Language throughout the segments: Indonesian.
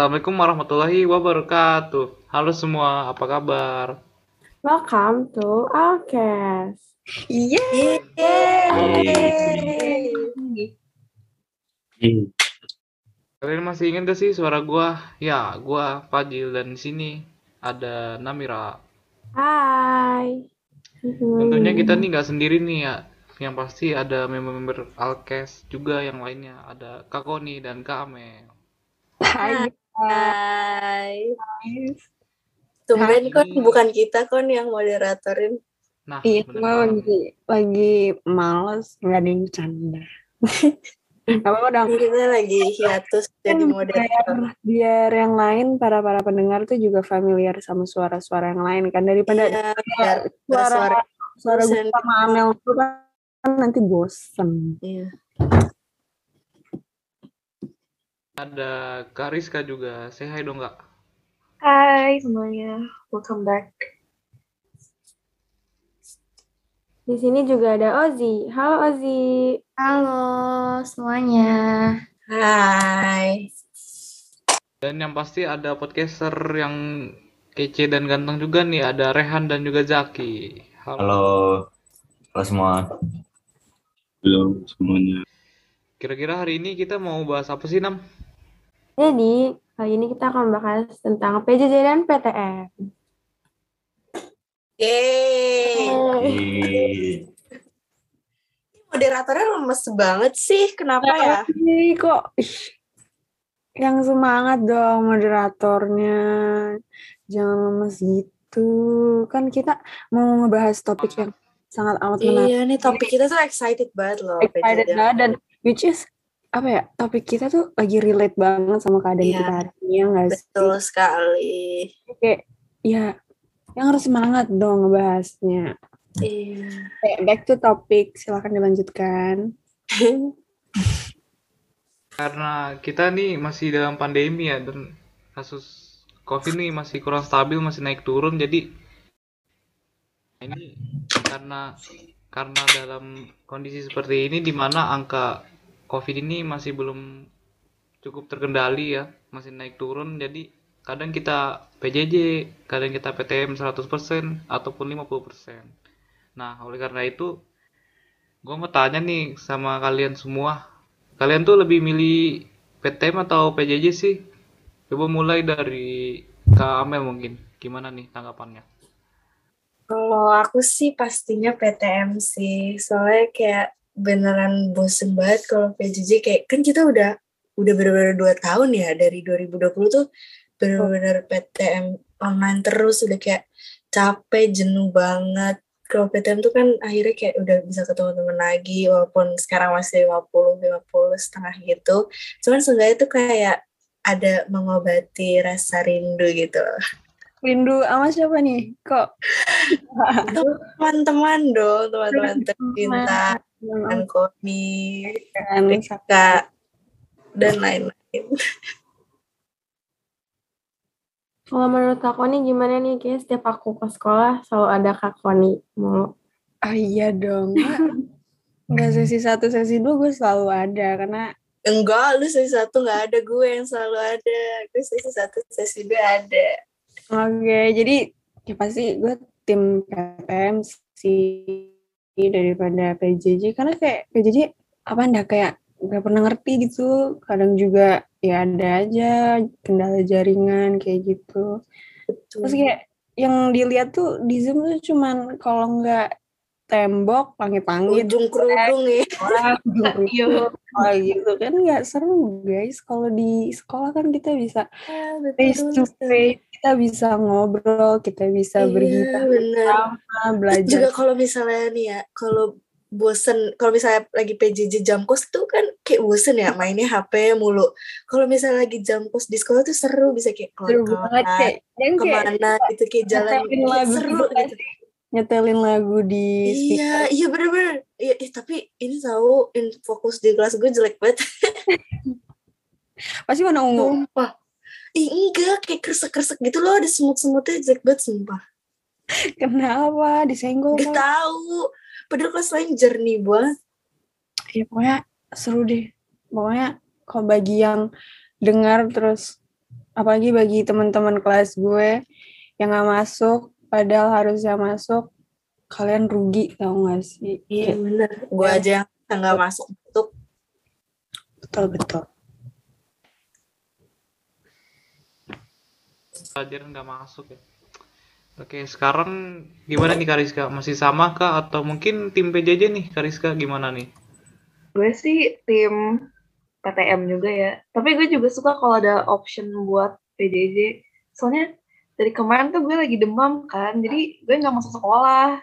Assalamualaikum warahmatullahi wabarakatuh. Halo semua, apa kabar? Welcome to Alkes. Yeay. Kalian masih ingat gak sih suara gua? Ya, gua Fajil dan di sini ada Namira. Hai. Tentunya kita nih nggak sendiri nih ya. Yang pasti ada member-member Alkes juga yang lainnya. Ada Kak Koni dan Kak Amel. Hai. Hai. Tumben Hai. kon bukan kita kon yang moderatorin. Nah, Iya, banget. lagi lagi males nggak ada yang canda. Apa-apa dong. Kita lagi hiatus jadi Kan moderator. biar, biar yang lain para para pendengar tuh juga familiar sama suara-suara yang lain kan daripada Iya, biar suara suara suara gue sama Amel tuh kan nanti bosen. Iya. Ada Kak Rizka juga. Say hi dong, Kak. Hai semuanya, welcome back. Di sini juga ada Ozi. Halo Ozi. Halo semuanya. Hai. Dan yang pasti ada podcaster yang kece dan ganteng juga nih. Ada Rehan dan juga Zaki. Halo. Halo, halo semua. Halo semuanya. Kira-kira hari ini kita mau bahas apa sih, Nam? Jadi, kali ini kita akan bahas tentang PJJ dan PTM. Yeay. Ih, Moderatornya lemes banget sih. Kenapa ya? Ih, kok ih, yang semangat dong moderatornya. Jangan lemes gitu. Kan kita mau ngebahas topik yang sangat amat menarik. Iya nih topik kita tuh excited banget loh. excited banget dan which is apa ya topik kita tuh lagi relate banget sama keadaan Iya. kita hari ini ya nggak sih Betul sekali. kayak ya yang harus semangat dong ngebahasnya Iya. Oke, back to topic silakan dilanjutkan Karena kita nih masih dalam pandemi ya dan kasus COVID nih masih kurang stabil, masih naik turun. Jadi ini karena karena dalam kondisi seperti ini di mana angka COVID ini masih belum cukup terkendali ya, masih naik turun. Jadi kadang kita PJJ, kadang kita PTM 100% ataupun 50%. Nah, oleh karena itu gue mau tanya nih sama kalian semua Kalian tuh lebih milih PTM atau PJJ sih? Coba mulai dari Kak Amel mungkin. Gimana nih tanggapannya? Kalau aku sih pastinya PTM sih. Soalnya kayak beneran bosen banget kalau PJJ kayak kan kita udah udah bener-bener dua tahun ya dari 2020 tuh bener-bener PTM online terus udah kayak capek jenuh banget. Kalau PTM tuh kan akhirnya kayak udah bisa ketemu temen lagi walaupun sekarang masih 50 50 setengah gitu. Cuman seenggaknya tuh kayak ada mengobati rasa rindu gitu. rindu sama siapa nih kok Teman-teman dong, teman-teman tercinta. Teman dan Koni, kan Rika, dan lain-lain. Kalau menurut Kak Koni gimana nih? Kayaknya setiap aku ke sekolah selalu ada Kak Koni mulu. ah iya dong nggak sesi satu sesi dua gue selalu ada karena Enggak, lu sesi satu nggak ada gue yang selalu ada. Gue sesi satu, sesi dua ada. Oke, jadi ya pasti gue tim PTM sih daripada PJJ karena kayak PJJ apa anda kayak nggak pernah ngerti gitu. Kadang juga ya ada aja kendala jaringan kayak gitu. Terus kayak yang dilihat tuh di Zoom tuh cuman kalau nggak tembok langit-langit ujung kerudung ya. orang oh, gitu kan nggak seru guys kalau di sekolah kan kita bisa face to face kita bisa ngobrol kita bisa Iya, bergita bener. sama Terus belajar juga kalau misalnya nih ya, kalau bosen, kalau misalnya lagi PJJ jam kos tuh kan kayak bosen ya mainnya HP mulu. Kalau misalnya lagi jam kos di sekolah tuh seru bisa kayak keluar kayak dan kayak ke mana gitu kayak jalan lagu seru gitu kan gitu. Nyetelin lagu di speaker Iya, iya bener-bener. Iya, eh, tapi ini tahu in fokus di kelas gue jelek banget. pasti warna ungu Sumpah. Ih, enggak, kayak kresek-kresek gitu loh, ada semut-semutnya jelek banget, sumpah. kenapa disenggol Gak tahu. Padahal kelas lain jernih banget. ya pokoknya seru deh pokoknya kalau bagi yang dengar terus apalagi bagi teman-teman kelas gue yang nggak masuk padahal harusnya masuk kalian rugi tau gak sih Iya Kayak, bener. Gue Ya. aja yang nggak masuk masuk. betul betul pelajaran nggak masuk ya oke sekarang gimana nih Kariska masih sama kah atau mungkin tim PJJ nih Kariska gimana nih Gue sih tim PTM juga ya. Tapi gue juga suka kalau ada option buat PJJ. Soalnya dari kemarin tuh gue lagi demam kan, jadi gue nggak masuk sekolah.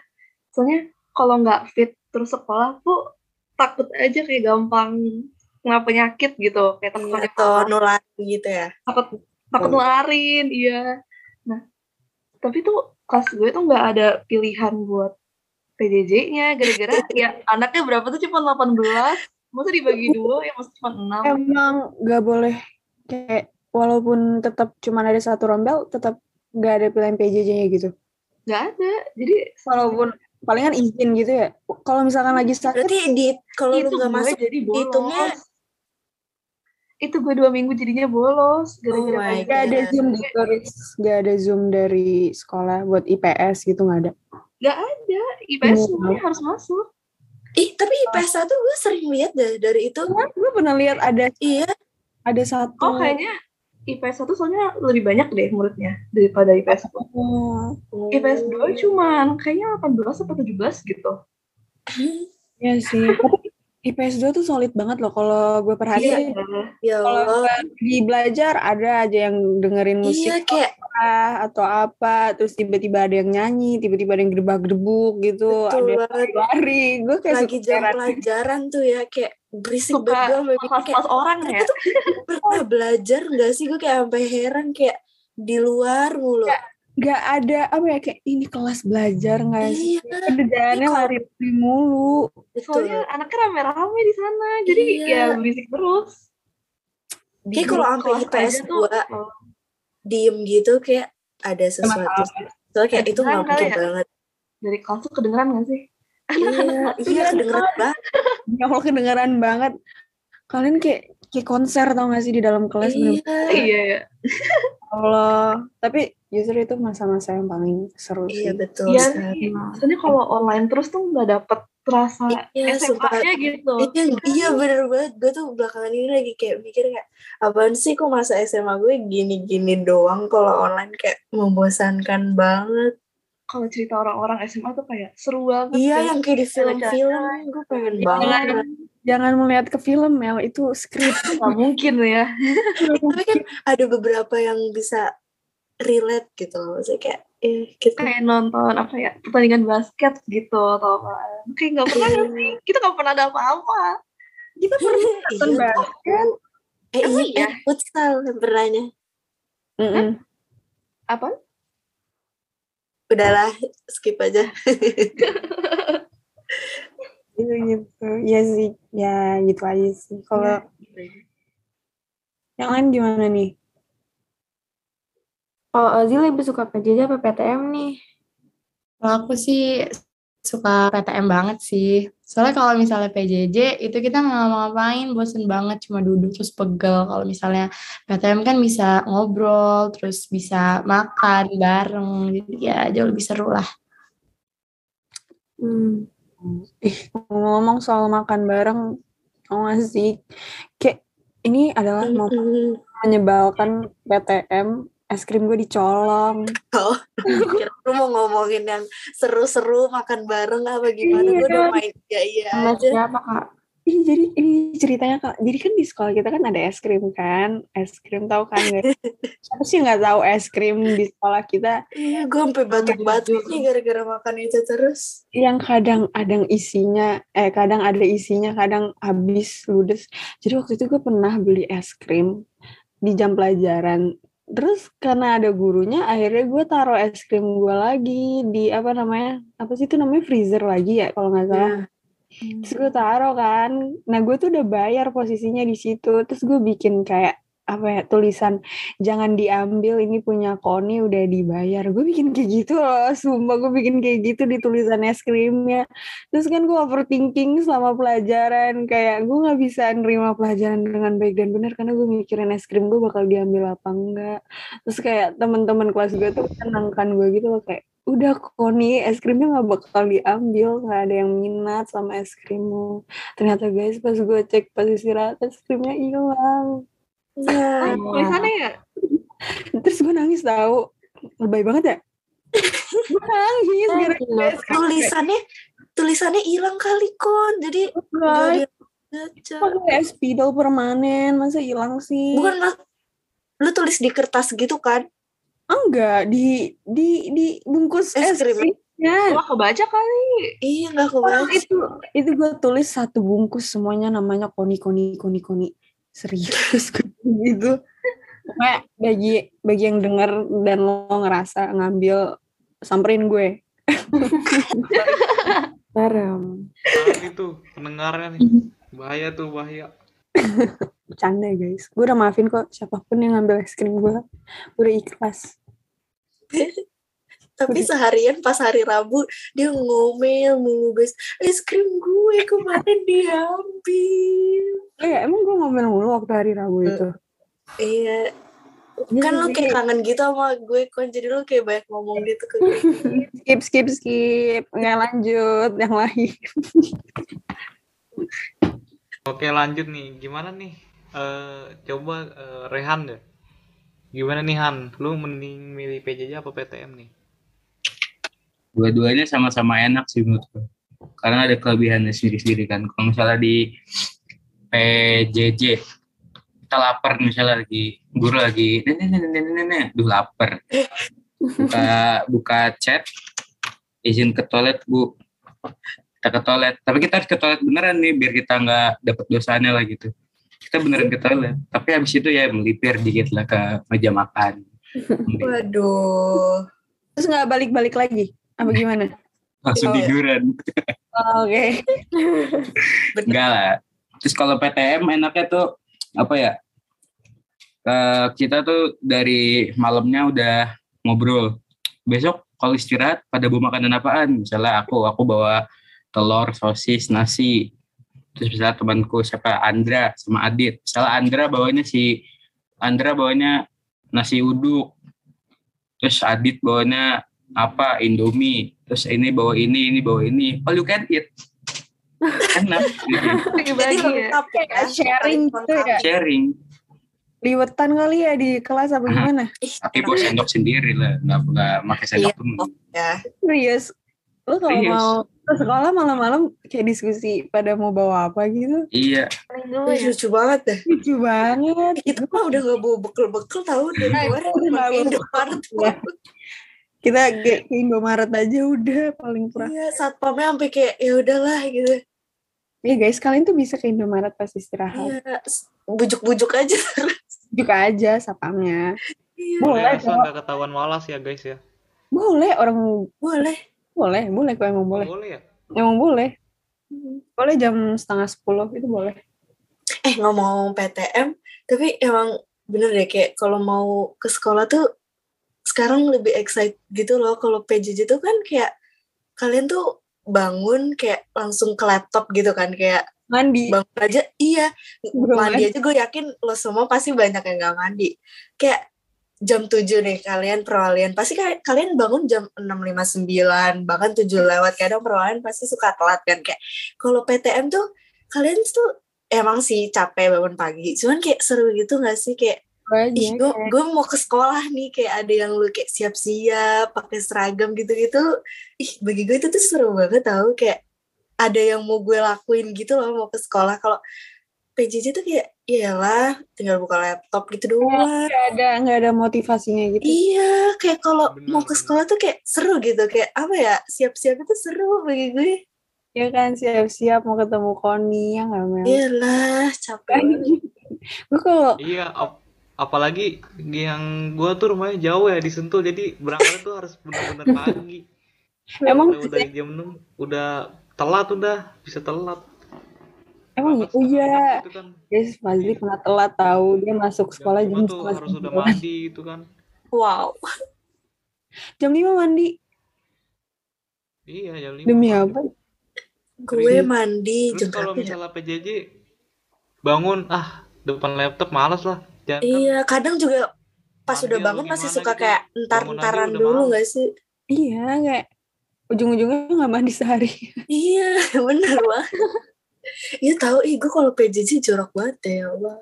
Soalnya kalau nggak fit terus sekolah tuh takut aja kayak gampang kena penyakit gitu, kayak takut Iya, Atau nularin gitu ya. takut takut nularin iya. Nah tapi tuh kelas gue tuh nggak ada pilihan buat PJJ-nya gara-gara ya anaknya berapa tuh? Cuma 18 masa dibagi dua ya? Masa cuma 6 emang nggak boleh kayak walaupun tetap cuma ada satu rombel tetap nggak ada pilihan PJJ-nya gitu. Nggak ada. Jadi walaupun palingan izin gitu ya. Kalau misalkan lagi sakit Berarti di kalau lu itu nggak masuk jadi bolos. hitungnya itu gue dua minggu jadinya bolos gara-gara Oh nggak ada zoom gitu Riz. nggak ada zoom dari sekolah buat IPS gitu nggak ada. Nggak ada. IPS Oh. semuanya harus masuk. Ih, tapi IPS 1 gue sering lihat deh dari itu. kan gue pernah lihat ada Iya, ada satu oh kayaknya IPS 1 soalnya lebih banyak deh muridnya daripada IPS 2 Oh, IPS 2 cuman kayaknya 18 atau 17 gitu. ya sih IPS 2 tuh solid banget loh kalau gue perhatiin. Ya kalau Allah. di belajar ada aja yang dengerin musik Iya, kayak apa atau apa terus tiba-tiba ada yang nyanyi tiba-tiba ada yang gerbak-gerbuk gitu betul ada yang lari gue kayak Lagi jam pelajaran tuh ya, kayak berisik banget gue kayak orang ya. tuh pernah belajar nggak sih? Gue kayak sampai heran kayak di luar mulu. nggak ada apa ya kayak ini kelas belajar nggak sih Iya, kerjaannya Ini kalau- lari mulu betul. Soalnya anaknya rame-rame di sana, jadi Iya. ya berisik terus. Kayak kalau sampai IPS 2 oh, diem gitu kayak ada sesuatu. Soalnya kayak itu nggak mungkin ya? banget. dari kelas tuh kedengeran gak sih? Iya, iya kedengeran banget. Ya Allah kedengeran banget kalian kayak kayak konser tau gak sih di dalam kelas bener Iya, Iya ya. Allah tapi justru itu masa-masa yang paling seru iya sih betul Iya sekali. sih. Soalnya kalau online terus tuh nggak dapet rasa Iya. SMA-nya gitu. Iya, iya bener banget. Gue tuh belakangan ini lagi kayak mikir kayak, apaan sih kok masa SMA gue gini-gini doang kalau online kayak membosankan banget. Kalau cerita orang-orang SMA tuh kayak seru banget. Iya, kayak yang kayak di film-film, gue pengen Iya. banget. jangan melihat ke film Mel itu skrip Nggak mungkin ya. Tapi kan ada beberapa yang bisa relate gitu loh. Maksudnya kayak, eh, kita kayak nonton apa ya pertandingan basket gitu atau apa kayak nggak pernah nggak sih kita nggak pernah ada apa-apa kita pernah nonton iya, basket eh, iya, iya? futsal pernahnya. Mm-mm. apa Udahlah, skip aja. gitu gitu ya sih ya gitu aja sih kalau yang lain gimana nih Kalau Ozzy lebih suka PJJ apa PTM nih? Kalau aku sih suka PTM banget sih. Soalnya kalau misalnya PJJ itu kita nggak ngapa-ngapain, bosen banget cuma duduk terus pegel. Kalau misalnya PTM kan bisa ngobrol, terus bisa makan bareng. Jadi ya jauh lebih seru lah. Hmm. ih ngomong soal makan bareng oh sih kayak ini adalah Mm-mm. menyebalkan PTM es krim gue dicolong Oh, kira lu mau ngomongin yang seru-seru makan bareng apa gimana? Gue Iya. udah main iya iya Sama aja. siapa kak? ini jadi ini ceritanya kak jadi kan di sekolah kita kan ada es krim kan es krim tahu kan siapa sih nggak tahu es krim di sekolah kita Iya, gue sampai batuk-batuk nih gara-gara makan itu terus. yang kadang ada isinya eh kadang ada isinya kadang habis ludes jadi waktu itu gue pernah beli es krim di jam pelajaran terus karena ada gurunya akhirnya gue taruh es krim gue lagi di apa namanya apa sih itu namanya freezer lagi ya kalau nggak salah. Nah, terus gue taruh kan. Nah gue tuh udah bayar posisinya di situ. Terus gue bikin kayak apa ya tulisan jangan diambil ini punya Koni udah dibayar. Gue bikin kayak gitu loh sumpah gue bikin kayak gitu di tulisan es krimnya terus kan gue overthinking selama pelajaran kayak gue nggak bisa nerima pelajaran dengan baik dan benar karena gue mikirin es krim gue bakal diambil apa enggak. Terus kayak teman-teman kelas gue tuh menenangkan gue gitu loh kayak udah Koni es krimnya nggak bakal diambil nggak ada yang minat sama es krimmu. Ternyata guys pas gue cek pas istirahat es krimnya hilang Iya. Tulisannya ya? terus gue nangis tahu lebay banget ya gue nangis gara-gara es krim. Tulisannya tulisannya hilang kali kon. Jadi nggak ada yang baca. pakai spidol permanen masa hilang sih Bukan mas, lu tulis di kertas gitu kan? enggak di di di bungkus Es es krim. krimnya Wah kebaca kali. Iya nggak Oh, kebaca. itu itu gue tulis satu bungkus semuanya namanya koni koni koni koni serius gue gitu pokoknya bagi bagi yang denger dan lo ngerasa ngambil samperin gue. Parah itu pendengarnya nih. Bahaya tuh, bahaya. Bercanda guys. Gue udah maafin kok siapa pun yang ngambil es krim gue. Gue udah ikhlas. Tapi seharian pas hari Rabu dia ngomel mulu guys. Es krim gue kemarin diambil. Ya emang gue ngomel mulu waktu hari Rabu itu. Iya. Kan lu kayak kangen gitu sama gue kon jadi lu kayak banyak ngomong gitu ke gue. skip skip skip. Nggak lanjut yang lain. Oke, lanjut nih. Gimana nih? Eh coba eh, Rehan deh. Gimana nih Han? Lu mending milih PJJ apa PTM nih? Dua-duanya sama-sama enak sih menurutku. Karena ada kelebihannya sendiri-sendiri kan. Kalau misalnya di PJJ, kita lapar misalnya lagi, guru lagi, nenek, nenek, nenek, nenek, duh lapar. Buka, buka chat, izin ke toilet bu. Kita ke toilet. Tapi kita harus ke toilet beneran nih, biar kita nggak dapet dosanya lah gitu. Kita beneran ke toilet. Tapi habis itu ya melipir dikit lah ke meja makan. Waduh. Terus nggak balik-balik lagi? Apa gimana? Langsung Oh, iya. tiduran. Oh, Oke. Enggak lah. Terus kalau PTM enaknya tuh apa ya? Eh, kita tuh dari malamnya udah ngobrol. Besok kalau istirahat pada bawa makanan apaan? Misalnya aku, aku bawa telur, sosis, nasi. Terus misalnya temanku siapa Andra sama Adit. Misalnya Andra bawanya si Andra bawanya nasi uduk. Terus Adit bawanya apa Indomie. Terus ini bawa ini, ini bawa ini. All you can eat. Enak. Jadi ya. lengkap ya. Sharing gitu ya. Sharing. Liwetan kali ya di kelas apa gimana? Ih, tapi bawa sendok sendiri lah nggak nggak pakai sendok Iya. pun ya. Serius? Lo kalau Serius. mau ke sekolah malam-malam kayak diskusi pada mau bawa apa gitu? iya ya. lucu banget deh. Lucu banget. Kita mah udah gak bawa bekel-bekel tahu dari nggak ke bawa Indomaret. Iya. Kita ke Indomaret aja udah paling pernah. Iya, satpamnya sampai kayak ya udahlah gitu. Iya guys, kalian tuh bisa ke Indomaret pas istirahat. Iya, bujuk-bujuk aja. Juga aja sapamnya. Iya, Boleh, asal kok. nggak ketahuan walas ya guys ya. Boleh orang boleh. boleh, boleh kok emang boleh. Boleh ya? Emang boleh. Boleh jam setengah sepuluh itu boleh. Eh ngomong PTM, tapi emang bener deh kayak kalau mau ke sekolah tuh sekarang lebih excited gitu loh. Kalau PJJ tuh kan kayak kalian tuh bangun kayak langsung ke laptop gitu kan kayak Mandi. bangun aja iya Belum mandi aja gue yakin lo semua pasti banyak yang gak mandi kayak jam 7 nih kalian perwalian pasti ka- kalian bangun jam 6.59 bahkan 7 lewat kadang perwalian pasti suka telat kan kayak kalau PTM tuh kalian tuh emang sih capek bangun pagi cuman kayak seru gitu gak sih kayak. Ih gue gue mau ke sekolah nih kayak ada yang lu kayak siap-siap pakai seragam gitu-gitu ih bagi gue itu tuh seru banget tau kayak ada yang mau gue lakuin gitu loh mau ke sekolah kalau PJJ tuh kayak iyalah tinggal buka laptop gitu doang Nggak ada nggak ada motivasinya gitu. iya kayak kalau mau ke sekolah tuh kayak seru gitu kayak apa ya siap-siap itu seru bagi gue Ya kan siap-siap mau ketemu Koni ya nggak Mel? iyalah capek banget. Gue kalau Iya, ap- apalagi yang gua tuh rumahnya jauh ya di Sentul jadi berangkat tuh harus benar-benar pagi. emang Lewat dari jam 6 udah telat udah bisa telat. Emang Delapan oh iya, kan guys, Fazli Iya. pernah telat tahu dia masuk jam sekolah jam tuh setengah harus udah sembilan. mandi itu kan Wow. Jam lima mandi iya jam lima demi mandi apa? Gue mandi terus jam kalau ya? misalnya PJJ bangun ah depan laptop malas lah jangan kan Iya, kadang juga pas udah bangun masih suka gitu kayak entar-entaran dulu gak sih? Iya, kayak ujung-ujungnya nggak mandi sehari. Iya, bener banget. Iya tahu, ih gue kalau PJJ jorok banget ya Allah.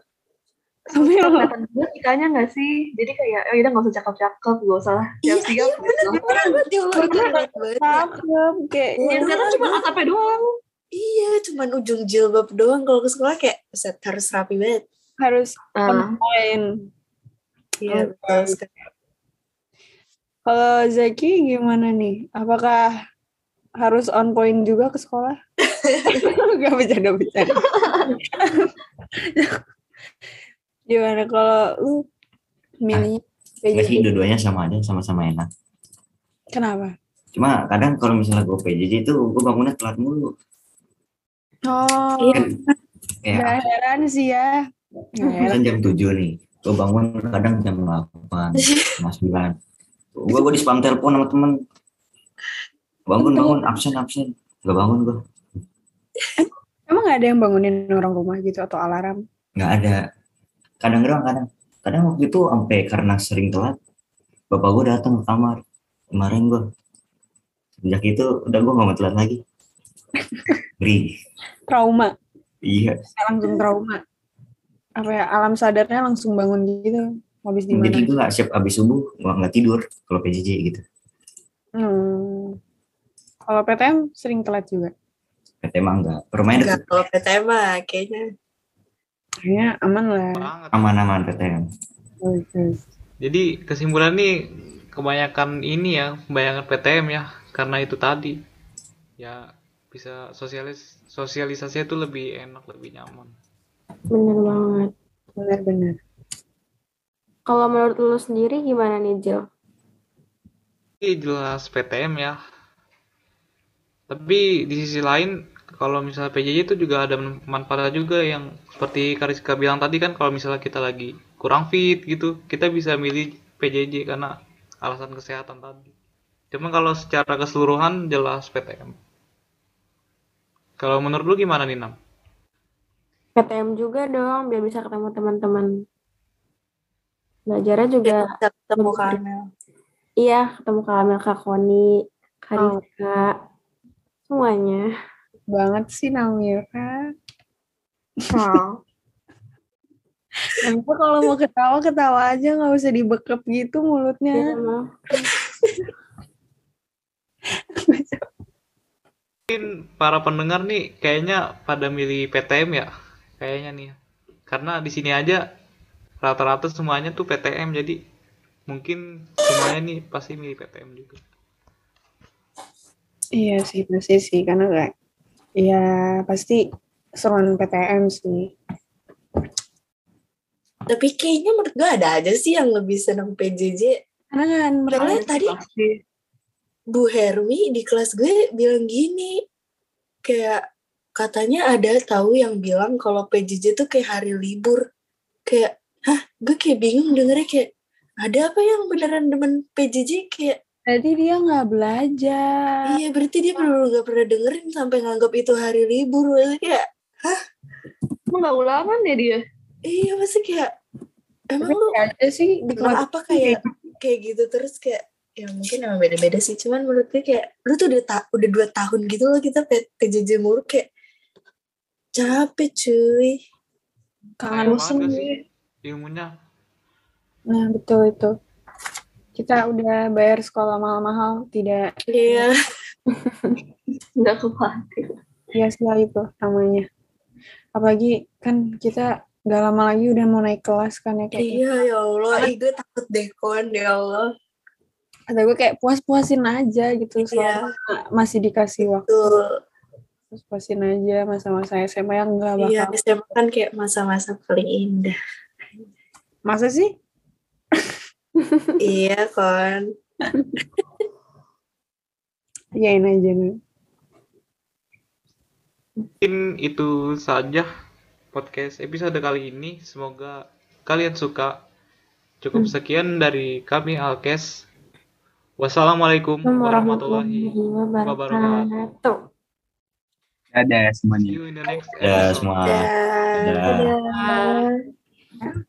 Lo kelihatan juga kitanya nggak sih? Jadi kayak, oh udah nggak usah cakep-cakep, gak usah Iya, siap-siap iya bener, gitu. bener banget ya Allah. Itu relate banget ya. cakep kayak Yang Iya, kelihatan cuma atapnya doang. Iya, cuman ujung jilbab doang. Kalau ke sekolah kayak set harus rapi banget. Harus on Ah. point. Iya. Kalau Zaki gimana nih? Apakah harus on point juga ke sekolah? Gak bercanda bercanda. gimana kalau lu milih Enggak sih, PJJ? dua-duanya sama aja, sama-sama enak. Kenapa? Cuma kadang kalau misalnya gue PJJ itu gue bangunnya telat mulu. Oh, Iya. Kayak gak heran sih ya. Kan jam 7 nih. Gue bangun kadang jam 8, jam 9. Gue gue di spam telepon sama temen. Bangun, bangun, absen, absen. Gak bangun gue. Emang gak ada yang bangunin orang rumah gitu atau alarm? Gak ada. Kadang kadang kadang. Kadang waktu itu sampai karena sering telat, bapak gue datang ke kamar. Kemarin gue. Sejak itu udah gue gak mau telat lagi. Beri. Trauma. Iya. Langsung trauma. Apa ya, alam sadarnya langsung bangun gitu. Habis di Jadi mana? gue gak siap abis subuh, gue gak tidur kalau PJJ gitu. Hmm. Kalau PTM sering telat juga. PT mah enggak. Permain Enggak, kalau PTM mah kayaknya. Kayaknya aman lah. Aman-aman PTM. Oke. Jadi kesimpulan nih kebanyakan ini ya, kebanyakan PTM ya, karena itu tadi. Ya bisa sosialis sosialisasi itu lebih enak, lebih nyaman. Bener banget. Benar-benar. Kalau menurut lu sendiri gimana nih, Jil? Ini jelas PTM ya. Tapi di sisi lain kalau misalnya PJJ itu juga ada manfaatnya juga yang seperti Kariska bilang tadi kan kalau misalnya kita lagi kurang fit gitu, kita bisa milih PJJ karena alasan kesehatan tadi. Cuma kalau secara keseluruhan jelas PTM. Kalau menurut lu gimana nih Nam? PTM juga dong, biar bisa ketemu teman-teman. Belajarnya juga, Kita ketemu Kamel. iya, ketemu Kak Amel, Kak Koni, Kak Oh. Semuanya. Banget sih Namira. Oh. Kenapa kalau mau ketawa ketawa aja nggak usah dibekep gitu mulutnya. emang. Mungkin para pendengar nih kayaknya pada milih PTM ya, kayaknya nih. Karena di sini aja rata-rata semuanya tuh PTM jadi mungkin semuanya nih pasti milih PTM juga. Iya sih pasti sih karena kayak ya pasti seruan PTM sih. Tapi kayaknya menurut gue ada aja sih yang lebih seneng PJJ. Karena kan mereka tadi Pasti. Bu Hermi di kelas gue bilang gini, kayak katanya ada tahu yang bilang kalau PJJ tuh kayak hari libur. Kayak, hah, gue kayak bingung dengernya kayak, ada apa yang beneran demen PJJ kayak, tadi dia nggak belajar. iya berarti dia bener gak pernah dengerin sampai nganggap itu hari libur. Maksudnya kayak, Emang nggak ulangan ya dia? iya masih kayak, emang Tapi lu ada sih di apa kayak kayak gitu terus kayak ya mungkin emang beda-beda sih cuman menurut gue kayak lu tuh udah ta- udah dua tahun gitu loh kita PJJ mulu kayak capek cuy. Kangen bosen sih ilmunya. Nah betul itu. Kita udah bayar sekolah mahal-mahal, tidak. Iya. Nggak khawatir. ya sekali itu namanya. Apalagi kan kita gak lama lagi udah mau naik kelas kan ya kayak iya ya Allah. Ih, gue takut dekon ya Allah. Kata gue kayak puas-puasin aja gitu iya. selama masih dikasih waktu. Betul puas-puasin aja masa-masa SMA yang gak iya bakal SMA kan kayak masa-masa paling indah masa sih iya kon yain aja nih mungkin itu saja podcast episode kali ini. Semoga kalian suka. Cukup sekian dari kami Alkes. Wassalamualaikum warahmatullahi wabarakatuh. Dadah semuanya. Dadah semua. Dadah. Dadah. Dadah. dadah.